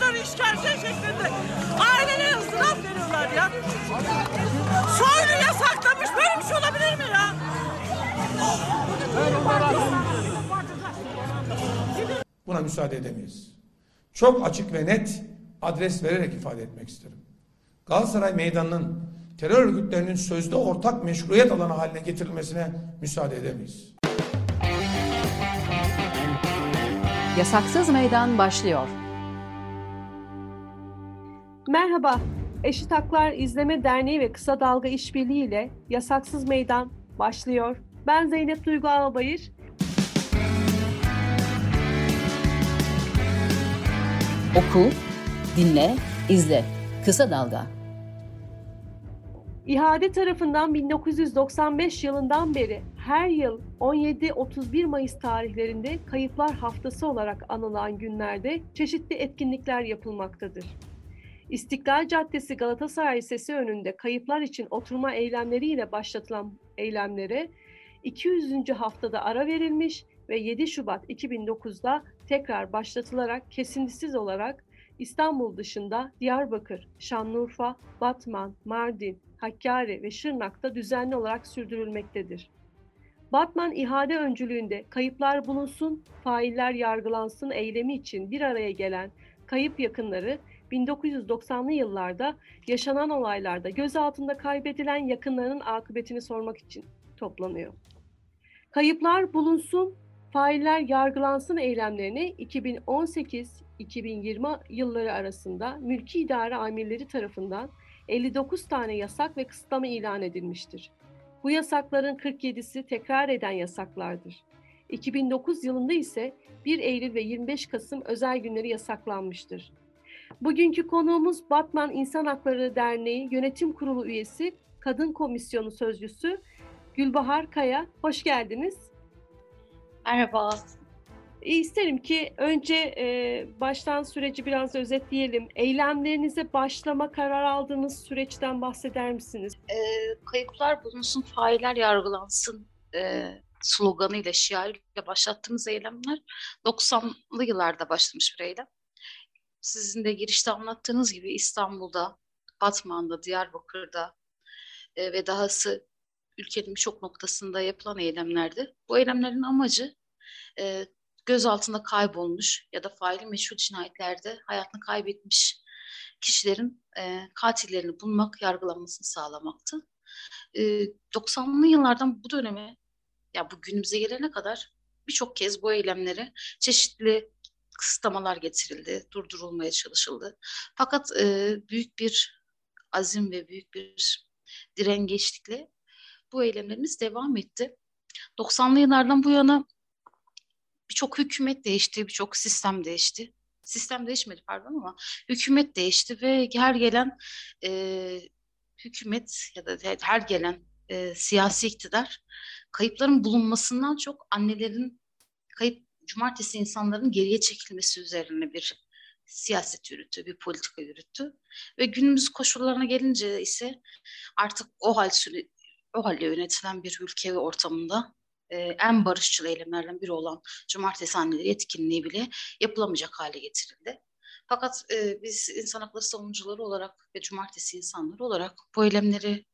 kadar işkence şeklinde ailelere ızdırap veriyorlar ya. Soylu yasaklamış böyle bir şey olabilir mi ya? Buna müsaade edemeyiz. Çok açık ve net adres vererek ifade etmek isterim. Galatasaray Meydanı'nın terör örgütlerinin sözde ortak meşruiyet alanı haline getirilmesine müsaade edemeyiz. Yasaksız Meydan başlıyor. Merhaba, Eşit Haklar İzleme Derneği ve Kısa Dalga İşbirliği ile Yasaksız Meydan başlıyor. Ben Zeynep Duygu Albayır. Oku, dinle, izle. Kısa Dalga. İHA'de tarafından 1995 yılından beri her yıl 17-31 Mayıs tarihlerinde Kayıplar Haftası olarak anılan günlerde çeşitli etkinlikler yapılmaktadır. İstiklal Caddesi Galatasaray Lisesi önünde kayıplar için oturma eylemleriyle başlatılan eylemlere 200. haftada ara verilmiş ve 7 Şubat 2009'da tekrar başlatılarak kesintisiz olarak İstanbul dışında Diyarbakır, Şanlıurfa, Batman, Mardin, Hakkari ve Şırnak'ta düzenli olarak sürdürülmektedir. Batman ihale öncülüğünde kayıplar bulunsun, failler yargılansın eylemi için bir araya gelen kayıp yakınları 1990'lı yıllarda yaşanan olaylarda gözaltında kaybedilen yakınlarının akıbetini sormak için toplanıyor. Kayıplar bulunsun, failler yargılansın eylemlerini 2018-2020 yılları arasında mülki idare amirleri tarafından 59 tane yasak ve kısıtlama ilan edilmiştir. Bu yasakların 47'si tekrar eden yasaklardır. 2009 yılında ise 1 Eylül ve 25 Kasım özel günleri yasaklanmıştır. Bugünkü konuğumuz Batman İnsan Hakları Derneği Yönetim Kurulu üyesi, Kadın Komisyonu Sözcüsü Gülbahar Kaya. Hoş geldiniz. Merhaba. İsterim ki önce e, baştan süreci biraz özetleyelim. Eylemlerinize başlama karar aldığınız süreçten bahseder misiniz? E, kayıplar bulunsun, failler yargılansın e, sloganıyla, şiarıyla başlattığımız eylemler 90'lı yıllarda başlamış bir eylem. Sizin de girişte anlattığınız gibi İstanbul'da, Batman'da, Diyarbakır'da e, ve dahası ülkenin birçok noktasında yapılan eylemlerdi. Bu eylemlerin amacı e, gözaltında kaybolmuş ya da faili meşhur cinayetlerde hayatını kaybetmiş kişilerin e, katillerini bulmak, yargılanmasını sağlamaktı. E, 90'lı yıllardan bu döneme, ya bu günümüze gelene kadar birçok kez bu eylemlere çeşitli kısıtlamalar getirildi, durdurulmaya çalışıldı. Fakat e, büyük bir azim ve büyük bir direngeçlikle bu eylemlerimiz devam etti. 90'lı yıllardan bu yana birçok hükümet değişti, birçok sistem değişti. Sistem değişmedi pardon ama hükümet değişti ve her gelen e, hükümet ya da her gelen e, siyasi iktidar kayıpların bulunmasından çok annelerin kayıp cumartesi insanların geriye çekilmesi üzerine bir siyaset yürüttü, bir politika yürüttü. Ve günümüz koşullarına gelince ise artık o hal o halde yönetilen bir ülke ve ortamında e, en barışçıl eylemlerden biri olan cumartesi anneleri etkinliği bile yapılamayacak hale getirildi. Fakat e, biz insan hakları savunucuları olarak ve cumartesi insanları olarak bu eylemleri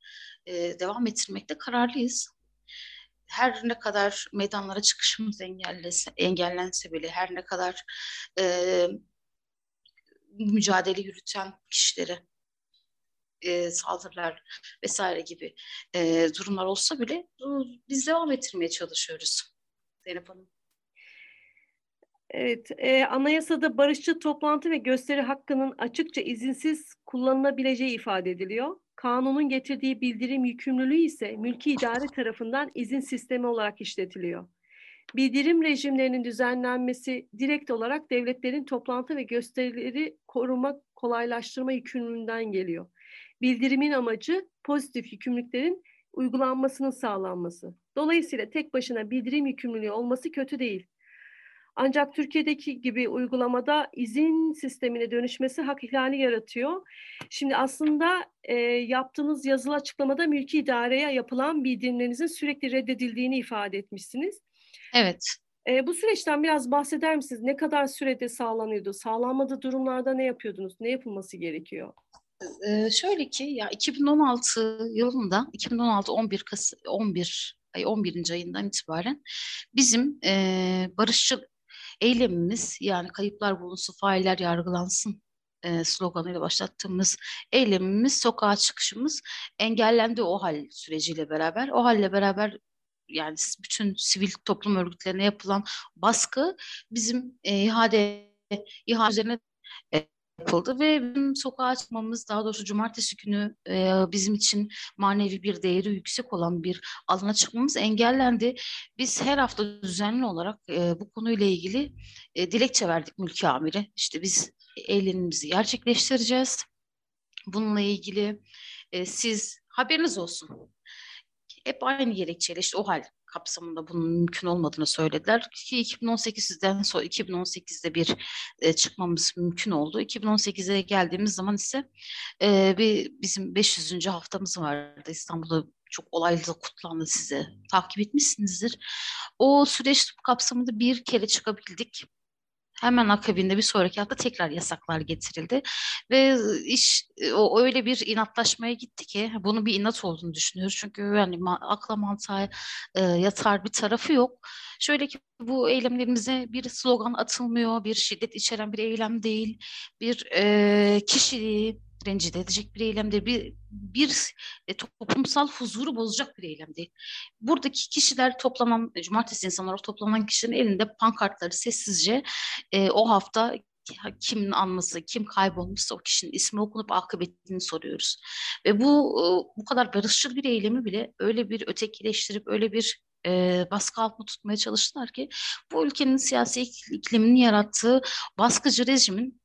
e, devam ettirmekte kararlıyız. Her ne kadar meydanlara çıkışımız engellense, engellense bile, her ne kadar e, mücadele yürüten kişileri e, saldırılar vesaire gibi e, durumlar olsa bile biz devam ettirmeye çalışıyoruz Zeynep Hanım. Evet, e, anayasada barışçı toplantı ve gösteri hakkının açıkça izinsiz kullanılabileceği ifade ediliyor. Kanunun getirdiği bildirim yükümlülüğü ise mülki idare tarafından izin sistemi olarak işletiliyor. Bildirim rejimlerinin düzenlenmesi direkt olarak devletlerin toplantı ve gösterileri koruma, kolaylaştırma yükümlülüğünden geliyor. Bildirimin amacı pozitif yükümlülüklerin uygulanmasının sağlanması. Dolayısıyla tek başına bildirim yükümlülüğü olması kötü değil. Ancak Türkiye'deki gibi uygulamada izin sistemine dönüşmesi hak ihlali yaratıyor. Şimdi aslında e, yaptığınız yazılı açıklamada mülki idareye yapılan bildirimlerinizin sürekli reddedildiğini ifade etmişsiniz. Evet. E, bu süreçten biraz bahseder misiniz? Ne kadar sürede sağlanıyordu? Sağlanmadığı durumlarda ne yapıyordunuz? Ne yapılması gerekiyor? Ee, şöyle ki ya 2016 yılında 2016 11 Kasım 11 ay 11. ayından itibaren bizim e, barışçıl eylemimiz yani kayıplar bulunsun, failler yargılansın e, sloganıyla başlattığımız eylemimiz, sokağa çıkışımız engellendi o hal süreciyle beraber. O halle beraber yani bütün sivil toplum örgütlerine yapılan baskı bizim e, ihade, ihale üzerine e, yapıldı ve sokağa çıkmamız daha doğrusu cumartesi günü e, bizim için manevi bir değeri yüksek olan bir alana çıkmamız engellendi. Biz her hafta düzenli olarak e, bu konuyla ilgili e, dilekçe verdik mülki amire. İşte biz eylemimizi gerçekleştireceğiz. Bununla ilgili e, siz haberiniz olsun. Hep aynı gerekçeyle işte o hal kapsamında bunun mümkün olmadığını söylediler. Ki 2018'den sonra 2018'de bir e, çıkmamız mümkün oldu. 2018'e geldiğimiz zaman ise e, bir bizim 500. haftamız vardı İstanbul'da çok olaylı kutlandı size. Takip etmişsinizdir. O süreç kapsamında bir kere çıkabildik. Hemen akabinde bir sonraki hafta tekrar yasaklar getirildi ve iş o öyle bir inatlaşmaya gitti ki bunu bir inat olduğunu düşünüyoruz. Çünkü yani akla mantığa e, yatar bir tarafı yok. Şöyle ki bu eylemlerimize bir slogan atılmıyor, bir şiddet içeren bir eylem değil, bir e, kişiliği rencide edecek bir eylem değil, bir, bir e, toplumsal huzuru bozacak bir eylem değil. Buradaki kişiler toplanan, cumartesi insanlar toplanan kişilerin elinde pankartları sessizce e, o hafta kimin anması, kim kaybolmuşsa o kişinin ismi okunup akıbetini soruyoruz. Ve bu bu kadar barışçıl bir eylemi bile öyle bir ötekileştirip öyle bir e, baskı altında tutmaya çalıştılar ki bu ülkenin siyasi iklimini yarattığı baskıcı rejimin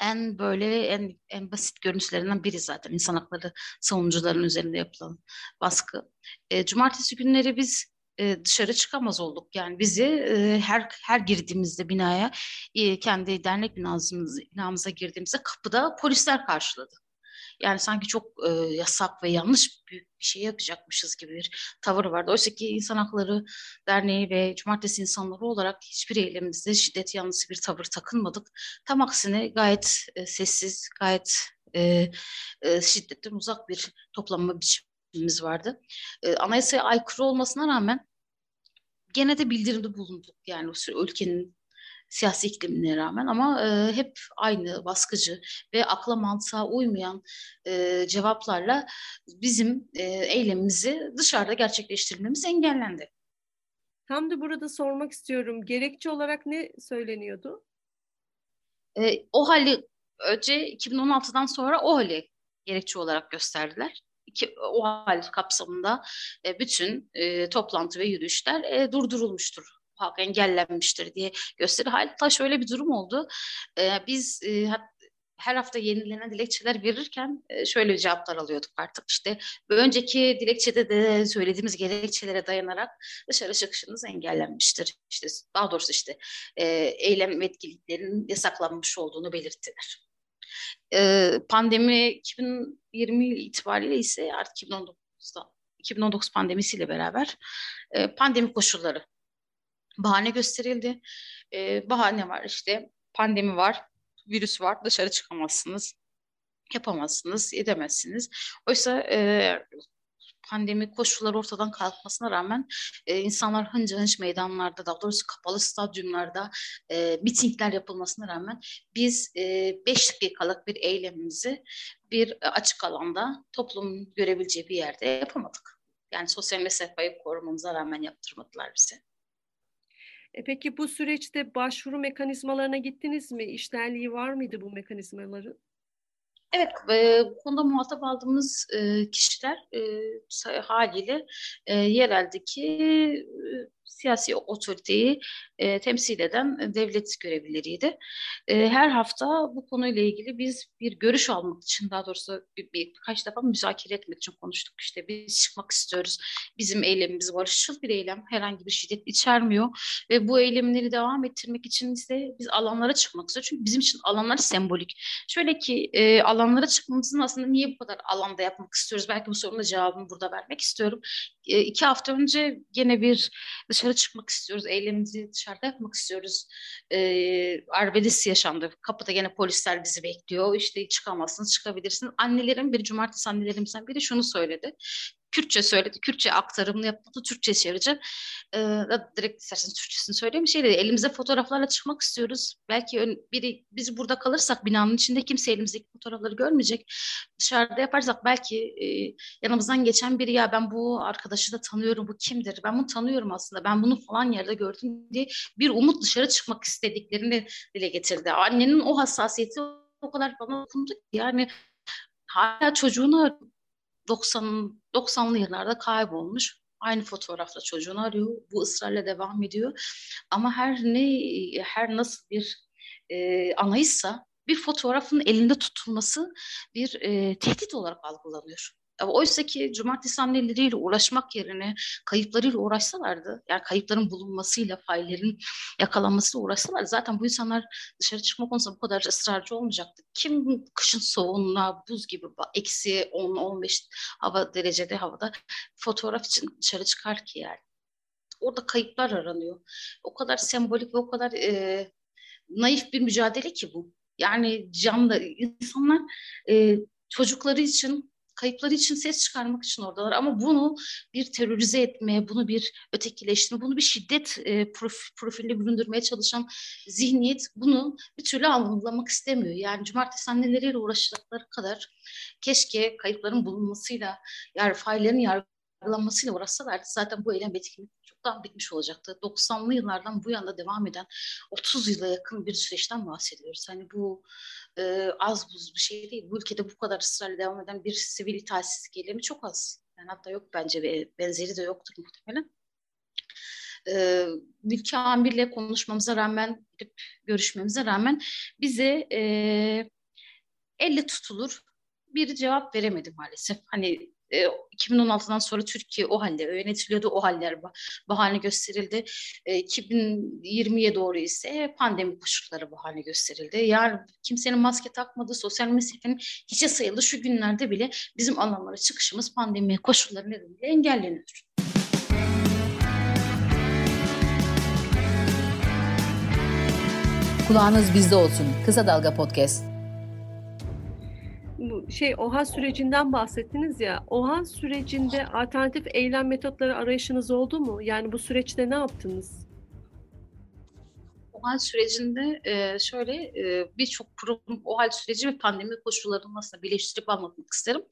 en böyle en en basit görüntülerinden biri zaten insan hakları savunucuların üzerinde yapılan baskı. E, cumartesi günleri biz e, dışarı çıkamaz olduk. Yani bizi e, her her girdiğimizde binaya e, kendi dernek binamıza, binamıza girdiğimizde kapıda polisler karşıladı. Yani sanki çok e, yasak ve yanlış büyük bir şey yapacakmışız gibi bir tavır vardı. Oysa ki İnsan Hakları Derneği ve Cumartesi insanları olarak hiçbir eylemimizde şiddet yanlısı bir tavır takınmadık. Tam aksine gayet e, sessiz, gayet e, e, şiddetten uzak bir toplanma biçimimiz vardı. E, anayasaya aykırı olmasına rağmen gene de bildirimde bulunduk. Yani ülkenin siyasi iklimine rağmen ama e, hep aynı baskıcı ve akla mantığa uymayan e, cevaplarla bizim e, eylemimizi dışarıda gerçekleştirmemiz engellendi. Tam da burada sormak istiyorum. Gerekçe olarak ne söyleniyordu? E, o hali önce 2016'dan sonra o hali gerekçe olarak gösterdiler. İki, o hal kapsamında e, bütün e, toplantı ve yürüyüşler e, durdurulmuştur hak engellenmiştir diye gösteri. Hatta şöyle bir durum oldu. Ee, biz e, her hafta yenilenen dilekçeler verirken e, şöyle cevaplar alıyorduk artık işte önceki dilekçede de söylediğimiz gerekçelere dayanarak dışarı çıkışınız engellenmiştir. İşte daha doğrusu işte e, eylem etkiliklerinin yasaklanmış olduğunu belirttiler. E, pandemi 2020 itibariyle ise artık 2019'da 2019 pandemisiyle beraber e, pandemi koşulları bahane gösterildi. E, bahane var işte pandemi var, virüs var, dışarı çıkamazsınız, yapamazsınız, edemezsiniz. Oysa e, pandemi koşulları ortadan kalkmasına rağmen e, insanlar hınca hınç meydanlarda daha doğrusu kapalı stadyumlarda e, mitingler yapılmasına rağmen biz 5 e, beş dakikalık bir eylemimizi bir açık alanda toplumun görebileceği bir yerde yapamadık. Yani sosyal mesafeyi korumamıza rağmen yaptırmadılar bize. E peki bu süreçte başvuru mekanizmalarına gittiniz mi? İşlerliği var mıydı bu mekanizmaların? Evet, e, bu konuda muhatap aldığımız e, kişiler e, haliyle e, yereldeki e, siyasi otoriteyi e, temsil eden devlet görevlileriydi. E, her hafta bu konuyla ilgili biz bir görüş almak için daha doğrusu bir, bir, birkaç defa müzakere etmek için konuştuk. İşte biz çıkmak istiyoruz. Bizim eylemimiz barışçıl bir eylem. Herhangi bir şiddet içermiyor. Ve bu eylemleri devam ettirmek için ise biz alanlara çıkmak istiyoruz. Çünkü bizim için alanlar sembolik. Şöyle ki e, alanlara çıkmamızın aslında niye bu kadar alanda yapmak istiyoruz? Belki bu sorunun cevabını burada vermek istiyorum. E, iki hafta önce gene bir dışarı çıkmak istiyoruz. Eylemimizi dışarıda yapmak istiyoruz. E, arbedesi yaşandı. Kapıda gene polisler bizi bekliyor. İşte çıkamazsınız, çıkabilirsiniz. Annelerin bir cumartesi annelerimizden biri şunu söyledi. Kürtçe söyledi. Kürtçe aktarımını yapmadı. Türkçe çevireceğim. Ee, direkt isterseniz Türkçesini söyleyeyim. Şey dedi. Elimize fotoğraflarla çıkmak istiyoruz. Belki ön, biri biz burada kalırsak binanın içinde kimse elimizdeki fotoğrafları görmeyecek. Dışarıda yaparsak belki e, yanımızdan geçen biri ya ben bu arkadaşı da tanıyorum. Bu kimdir? Ben bunu tanıyorum aslında. Ben bunu falan yerde gördüm diye bir umut dışarı çıkmak istediklerini dile getirdi. Annenin o hassasiyeti o kadar bana dokundu ki yani hala çocuğunu 90 90'lı yıllarda kaybolmuş. Aynı fotoğrafla çocuğunu arıyor. Bu ısrarla devam ediyor. Ama her ne her nasıl bir e, anaysa bir fotoğrafın elinde tutulması bir e, tehdit olarak algılanıyor. Oysa ki cumartesi anneleriyle uğraşmak yerine kayıplarıyla uğraşsalardı, yani kayıpların bulunmasıyla, faillerin yakalanmasıyla uğraşsalar zaten bu insanlar dışarı çıkma konusunda bu kadar ısrarcı olmayacaktı. Kim kışın soğuğuna, buz gibi eksi 10-15 hava derecede havada fotoğraf için dışarı çıkar ki yani. Orada kayıplar aranıyor. O kadar sembolik ve o kadar e, naif bir mücadele ki bu. Yani canlı insanlar e, çocukları için kayıpları için ses çıkarmak için oradalar. Ama bunu bir terörize etmeye, bunu bir ötekileştirme, bunu bir şiddet e, profille büründürmeye çalışan zihniyet bunu bir türlü anlamak istemiyor. Yani cumartesi anneleriyle uğraşacakları kadar keşke kayıpların bulunmasıyla, yani faillerin yargılanmasıyla uğraşsalardı zaten bu eylem etkinlik çoktan bitmiş olacaktı. 90'lı yıllardan bu yana devam eden 30 yıla yakın bir süreçten bahsediyoruz. Hani bu e, az buz bir şey değil. Bu ülkede bu kadar ısrarla devam eden bir sivil itaatsizlik eylemi çok az. Yani hatta yok bence benzeri de yoktur muhtemelen. E, Mülki Amir'le konuşmamıza rağmen, gidip görüşmemize rağmen bize e, elle tutulur bir cevap veremedi maalesef. Hani 2016'dan sonra Türkiye o halde yönetiliyordu, o haller bahane gösterildi. 2020'ye doğru ise pandemi koşulları bahane gösterildi. Yani kimsenin maske takmadığı, sosyal mesafenin hiçe sayıldı şu günlerde bile bizim alanlara çıkışımız pandemi koşulları nedeniyle engelleniyor. Kulağınız bizde olsun. Kısa Dalga Podcast şey OHA sürecinden bahsettiniz ya. OHA sürecinde alternatif eylem metotları arayışınız oldu mu? Yani bu süreçte ne yaptınız? OHAL sürecinde e, şöyle e, birçok kurum OHAL süreci ve pandemi koşullarını nasıl birleştirip anlatmak isterim.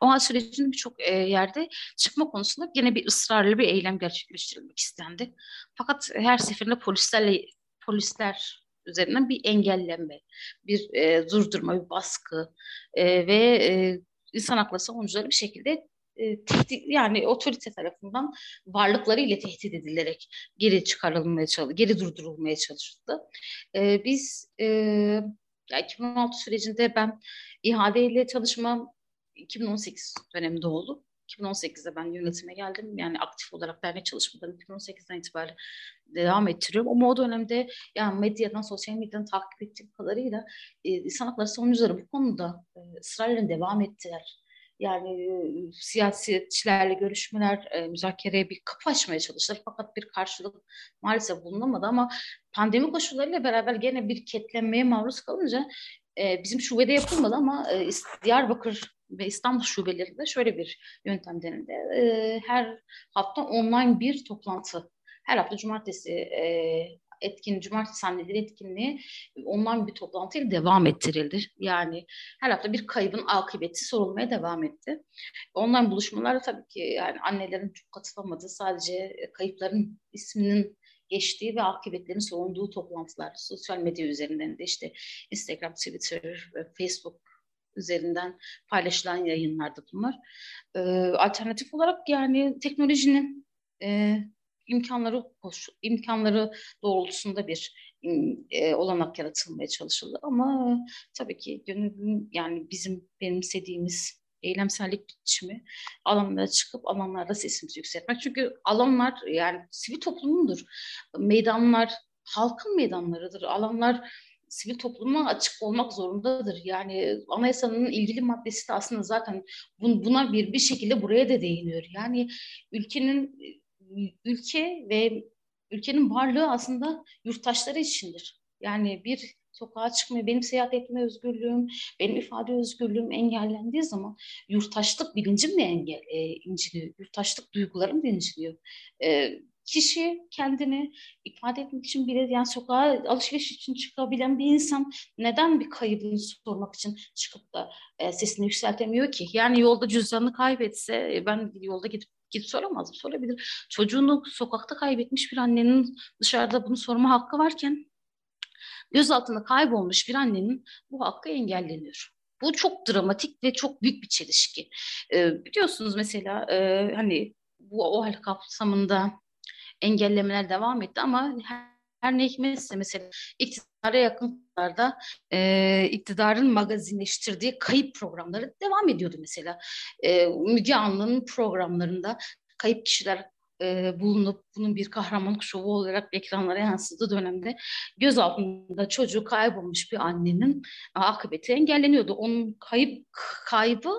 OHAL sürecinin birçok e, yerde çıkma konusunda yine bir ısrarlı bir eylem gerçekleştirilmek istendi. Fakat her seferinde polislerle polisler üzerinden bir engellenme, bir e, durdurma, bir baskı e, ve e, insan hakları savunucuları bir şekilde e, tehdit, yani otorite tarafından varlıkları ile tehdit edilerek geri çıkarılmaya çalıştı, geri durdurulmaya çalışıldı. E, biz e, ya 2016 sürecinde ben ihadeyle çalışmam 2018 döneminde oldu. 2018'de ben yönetime geldim. Yani aktif olarak dernek çalışmalarını 2018'den itibaren devam ettiriyorum. Ama o dönemde yani medyadan, sosyal medyadan takip ettiğim kadarıyla e, insan hakları savunucuları bu konuda e, ısrarla devam ettiler. Yani e, siyasetçilerle görüşmeler, e, müzakereye bir kapı açmaya çalıştılar. Fakat bir karşılık maalesef bulunamadı ama pandemi koşullarıyla beraber gene bir ketlenmeye maruz kalınca e, bizim şubede yapılmadı ama e, Diyarbakır ve İstanbul şubelerinde şöyle bir yöntem denildi. E, her hafta online bir toplantı. Her hafta cumartesi e, etkin, cumartesi anneleri etkinliği online bir toplantıyla devam ettirildi. Yani her hafta bir kaybın akıbeti sorulmaya devam etti. Online buluşmalarda tabii ki yani annelerin çok katılamadığı sadece kayıpların isminin geçtiği ve akıbetlerin sorulduğu toplantılar sosyal medya üzerinden de işte Instagram, Twitter, Facebook üzerinden paylaşılan yayınlardı bunlar. E, alternatif olarak yani teknolojinin e, imkanları imkanları doğrultusunda bir e, olanak yaratılmaya çalışıldı ama tabii ki gönüllü yani bizim benimsediğimiz eylemsellik biçimi alanlara çıkıp alanlarda sesimizi yükseltmek. Çünkü alanlar yani sivil toplumundur. Meydanlar halkın meydanlarıdır. Alanlar sivil topluma açık olmak zorundadır. Yani anayasanın ilgili maddesi de aslında zaten buna bir bir şekilde buraya da değiniyor. Yani ülkenin ülke ve ülkenin varlığı aslında yurttaşları içindir. Yani bir sokağa çıkmaya, benim seyahat etme özgürlüğüm, benim ifade özgürlüğüm engellendiği zaman yurttaşlık bilincim de engel, e, inciliyor. Yurttaşlık duygularım da inciliyor. E, kişi kendini ifade etmek için bile yani sokağa alışveriş için çıkabilen bir insan neden bir kaybını sormak için çıkıp da e, sesini yükseltemiyor ki? Yani yolda cüzdanını kaybetse e, ben yolda gidip gidip soramaz mı? Sorabilir. Çocuğunu sokakta kaybetmiş bir annenin dışarıda bunu sorma hakkı varken gözaltında kaybolmuş bir annenin bu hakkı engelleniyor. Bu çok dramatik ve çok büyük bir çelişki. Ee, biliyorsunuz mesela e, hani bu OHAL kapsamında engellemeler devam etti ama her, her ne hikmetse mesela iktidara yakınlarda e, iktidarın magazinleştirdiği kayıp programları devam ediyordu mesela. E, Müge Anlı'nın programlarında kayıp kişiler e, bulunup bunun bir kahramanlık şovu olarak ekranlara yansıdığı dönemde göz altında çocuğu kaybolmuş bir annenin akıbeti engelleniyordu. Onun kayıp kaybı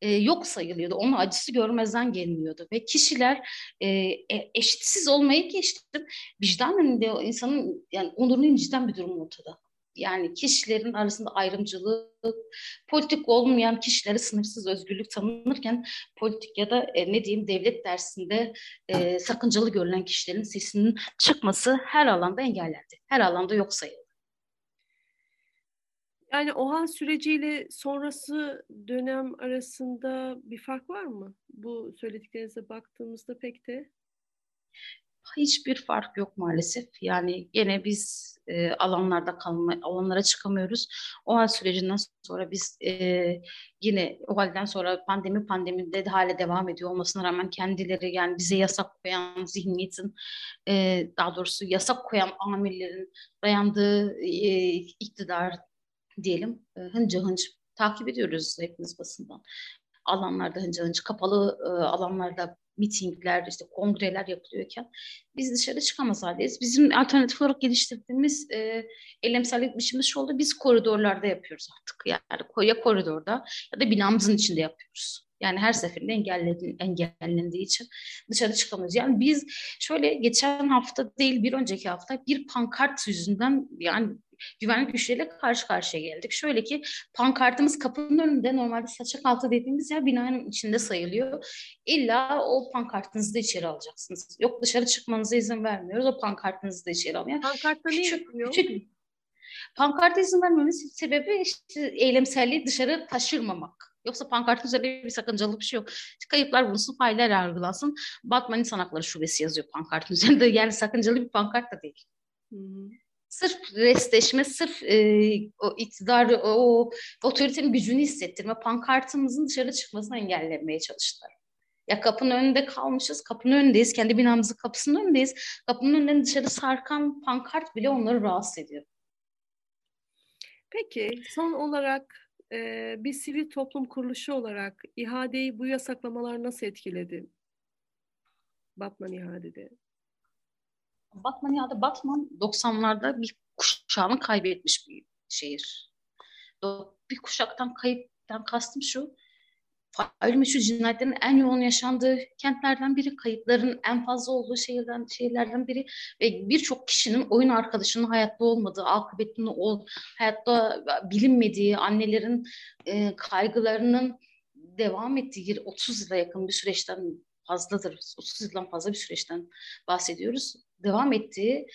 e, yok sayılıyordu. Onun acısı görmezden geliniyordu ve kişiler e, e eşitsiz olmayı geçtim. Vicdanen de insanın yani onurunu inciten bir durum ortada yani kişilerin arasında ayrımcılık, politik olmayan kişilere sınırsız özgürlük tanınırken politik ya da e, ne diyeyim devlet dersinde e, sakıncalı görülen kişilerin sesinin çıkması her alanda engellendi. Her alanda yok sayıldı. Yani OHAL süreciyle sonrası dönem arasında bir fark var mı? Bu söylediklerinize baktığımızda pek de hiçbir fark yok maalesef. Yani gene biz e, alanlarda kalma, alanlara çıkamıyoruz. O hal sürecinden sonra biz e, yine o halden sonra pandemi pandemide de hale devam ediyor olmasına rağmen kendileri yani bize yasak koyan zihniyetin e, daha doğrusu yasak koyan amirlerin dayandığı e, iktidar diyelim e, hınca hınç takip ediyoruz hepimiz basından alanlarda hınca hınç kapalı e, alanlarda mitingler, işte kongreler yapılıyorken biz dışarı çıkamaz haldeyiz. Bizim alternatif olarak geliştirdiğimiz e, eylemsellik biçimimiz şu oldu. Biz koridorlarda yapıyoruz artık. Yani ya koridorda ya da binamızın içinde yapıyoruz. Yani her seferinde engellendiği için dışarı çıkamıyoruz. Yani biz şöyle geçen hafta değil bir önceki hafta bir pankart yüzünden yani güvenlik güçleriyle karşı karşıya geldik. Şöyle ki pankartımız kapının önünde normalde saçak altı dediğimiz yer binanın içinde sayılıyor. İlla o pankartınızı da içeri alacaksınız. Yok dışarı çıkmanıza izin vermiyoruz. O pankartınızı da içeri almıyor. Pankartta ne yapıyor? Küçük, pankarta izin vermemiz sebebi işte eylemselliği dışarı taşırmamak. Yoksa pankartın üzerinde bir sakıncalı bir şey yok. Kayıplar bulunsun, failler yargılansın. Batman İnsan Hakları Şubesi yazıyor pankartın üzerinde. Yani sakıncalı bir pankart da değil. Hı hı sırf restleşme, sırf e, o iktidar, o otoritenin gücünü hissettirme, pankartımızın dışarı çıkmasını engellemeye çalıştılar. Ya kapının önünde kalmışız, kapının önündeyiz, kendi binamızın kapısının önündeyiz. Kapının önünden dışarı sarkan pankart bile onları rahatsız ediyor. Peki son olarak e, bir sivil toplum kuruluşu olarak ihadeyi bu yasaklamalar nasıl etkiledi? Batman ihadede. Batman ya da Batman 90'larda bir kuşağını kaybetmiş bir şehir. Bir kuşaktan kayıptan kastım şu. Fail meşhur cinayetlerin en yoğun yaşandığı kentlerden biri, kayıpların en fazla olduğu şehirden, şehirlerden biri ve birçok kişinin oyun arkadaşının hayatta olmadığı, akıbetinin o hayatta bilinmediği, annelerin e, kaygılarının devam ettiği 30 yıla yakın bir süreçten fazladır. 30 yıldan fazla bir süreçten bahsediyoruz. Devam ettiği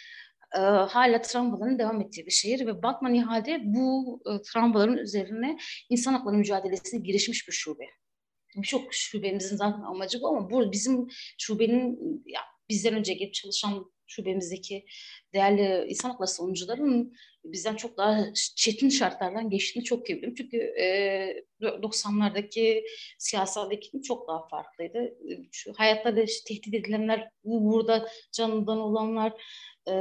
e, hala travmaların devam ettiği bir şehir ve Batman İhade bu e, travmaların üzerine insan hakları mücadelesine girişmiş bir şube. Birçok şubemizin zaten amacı bu ama bu bizim şubenin ya, bizden önce gelip çalışan şubemizdeki değerli insan hakları savunucuların bizden çok daha çetin şartlardan geçtiğini çok iyi biliyorum. Çünkü e, 90'lardaki siyasal iklim çok daha farklıydı. Şu hayatta da tehdit edilenler, burada canından olanlar, e,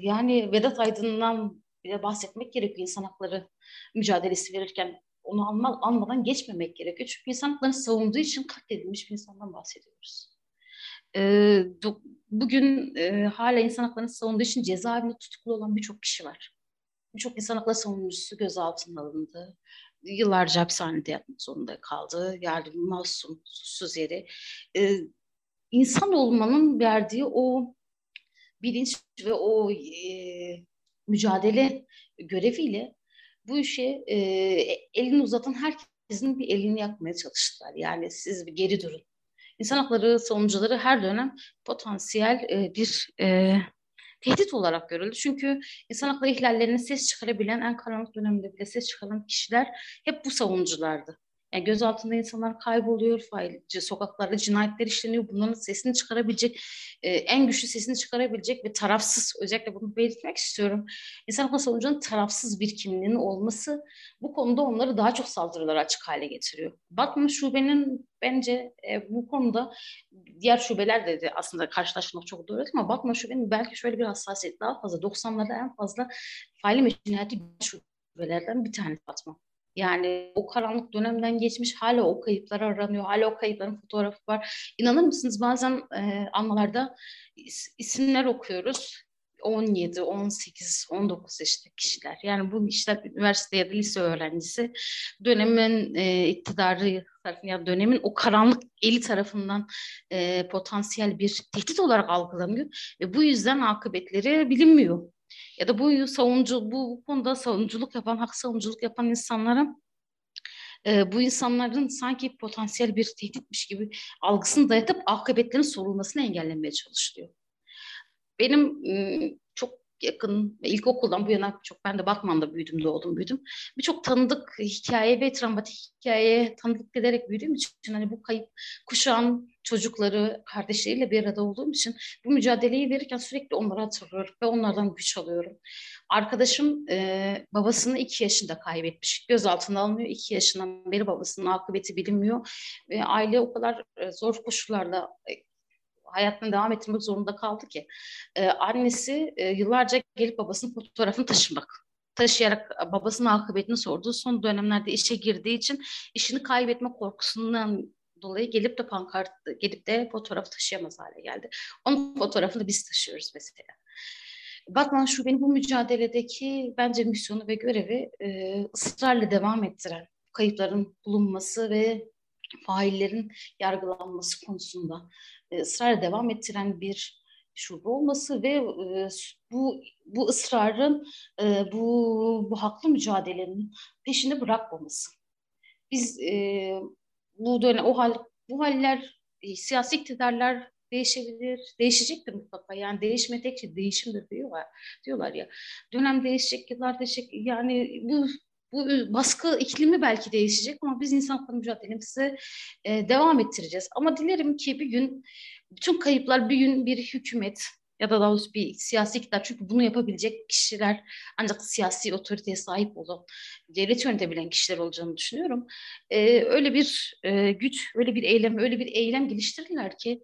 yani Vedat Aydın'dan bile bahsetmek gerekiyor insan hakları mücadelesi verirken. Onu alma, almadan geçmemek gerekiyor. Çünkü insan haklarını savunduğu için katledilmiş bir insandan bahsediyoruz. E, bugün e, hala insan haklarını savunduğu için cezaevinde tutuklu olan birçok kişi var. Birçok insan hakları savunucusu gözaltına alındı. Yıllarca hapishanede yatmak zorunda kaldı. Yani masum, suçsuz yere. Ee, insan olmanın verdiği o bilinç ve o e, mücadele göreviyle bu işe e, elini uzatan herkesin bir elini yakmaya çalıştılar. Yani siz bir geri durun. İnsan hakları savunucuları her dönem potansiyel e, bir e, tehdit olarak görüldü. Çünkü insan hakları ihlallerine ses çıkarabilen, en karanlık dönemde bile ses çıkaran kişiler hep bu savunuculardı. Yani gözaltında insanlar kayboluyor, failci sokaklarda cinayetler işleniyor. Bunların sesini çıkarabilecek, e, en güçlü sesini çıkarabilecek ve tarafsız, özellikle bunu belirtmek istiyorum. İnsan hakları savunucunun tarafsız bir kimliğinin olması bu konuda onları daha çok saldırılara açık hale getiriyor. Batman Şube'nin bence e, bu konuda diğer şubeler de, aslında karşılaşmak çok doğru ama Batman Şube'nin belki şöyle bir hassasiyet daha fazla. 90'larda en fazla faili meşruiyeti şubelerden bir tanesi Batman. Yani o karanlık dönemden geçmiş hala o kayıplar aranıyor. Hala o kayıpların fotoğrafı var. İnanır mısınız bazen e, anmalarda is, isimler okuyoruz. 17, 18, 19 yaşında kişiler. Yani bu işler üniversite ya da lise öğrencisi dönemin e, iktidarı tarafından, dönemin o karanlık eli tarafından e, potansiyel bir tehdit olarak algılanıyor ve bu yüzden akıbetleri bilinmiyor ya da bu savunucu bu konuda savunuculuk yapan, hak savunuculuk yapan insanlara e, bu insanların sanki potansiyel bir tehditmiş gibi algısını dayatıp akıbetlerin sorulmasını engellemeye çalışılıyor. Benim çok yakın ilkokuldan bu yana çok ben de Batman'da büyüdüm, doğdum, büyüdüm. Birçok tanıdık hikaye ve travmatik hikayeye tanıdık ederek büyüdüğüm için hani bu kayıp kuşağın çocukları, kardeşleriyle bir arada olduğum için bu mücadeleyi verirken sürekli onları hatırlıyorum ve onlardan güç alıyorum. Arkadaşım e, babasını iki yaşında kaybetmiş. Gözaltına alınıyor. iki yaşından beri babasının akıbeti bilinmiyor. Ve aile o kadar e, zor koşullarda e, hayatını devam ettirmek zorunda kaldı ki. E, annesi e, yıllarca gelip babasının fotoğrafını taşımak taşıyarak babasının akıbetini sordu. Son dönemlerde işe girdiği için işini kaybetme korkusundan dolayı gelip de pankart gelip de fotoğraf taşıyamaz hale geldi. Onun fotoğrafını biz taşıyoruz mesela. Batman Şube'nin bu mücadeledeki bence misyonu ve görevi e, ısrarla devam ettiren kayıpların bulunması ve faillerin yargılanması konusunda e, ısrarla devam ettiren bir şube olması ve e, bu bu ısrarın e, bu bu haklı mücadelenin peşini bırakmaması. Biz bu dönem o hal bu haller siyasi iktidarlar değişebilir, değişecektir mutlaka. Yani değişme tek şey değişimdir diyorlar, diyorlar ya. Dönem değişecek, yıllar değişecek. Yani bu bu baskı iklimi belki değişecek ama biz insan hakları mücadelemize e, devam ettireceğiz. Ama dilerim ki bir gün bütün kayıplar bir gün bir hükümet ya da daha doğrusu bir siyasi iktidar çünkü bunu yapabilecek kişiler ancak siyasi otoriteye sahip olan, devlet yönetebilen kişiler olacağını düşünüyorum. Ee, öyle bir e, güç, öyle bir eylem, öyle bir eylem geliştirirler ki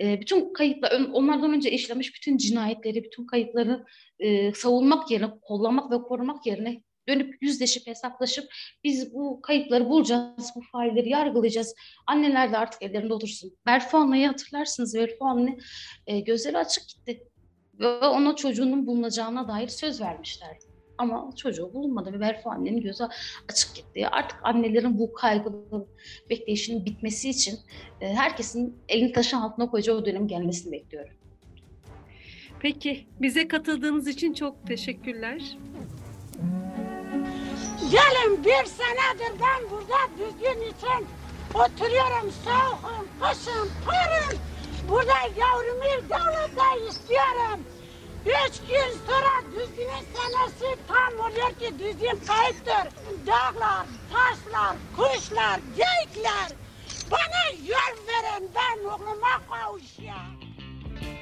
e, bütün kayıplar, onlardan önce işlemiş bütün cinayetleri, bütün kayıpları e, savunmak yerine, kollamak ve korumak yerine dönüp yüzleşip hesaplaşıp biz bu kayıpları bulacağız, bu failleri yargılayacağız. Anneler de artık ellerinde otursun. Berfu Anna'yı hatırlarsınız. Berfu Anne e, gözleri açık gitti. Ve ona çocuğunun bulunacağına dair söz vermişlerdi. Ama çocuğu bulunmadı ve Berfu annenin gözü açık gitti. Artık annelerin bu kaygılı bekleyişinin bitmesi için e, herkesin elini taşın altına koyacağı o dönem gelmesini bekliyorum. Peki, bize katıldığınız için çok teşekkürler. Gelin bir senedir ben burada düzgün için oturuyorum soğukum, kışım, karım. Burada yavrumu devlette istiyorum. Üç gün sonra düzgünün senesi tam oluyor ki düzgün kayıptır. Dağlar, taşlar, kuşlar, geyikler. Bana yol verin ben oğluma kavuşayım.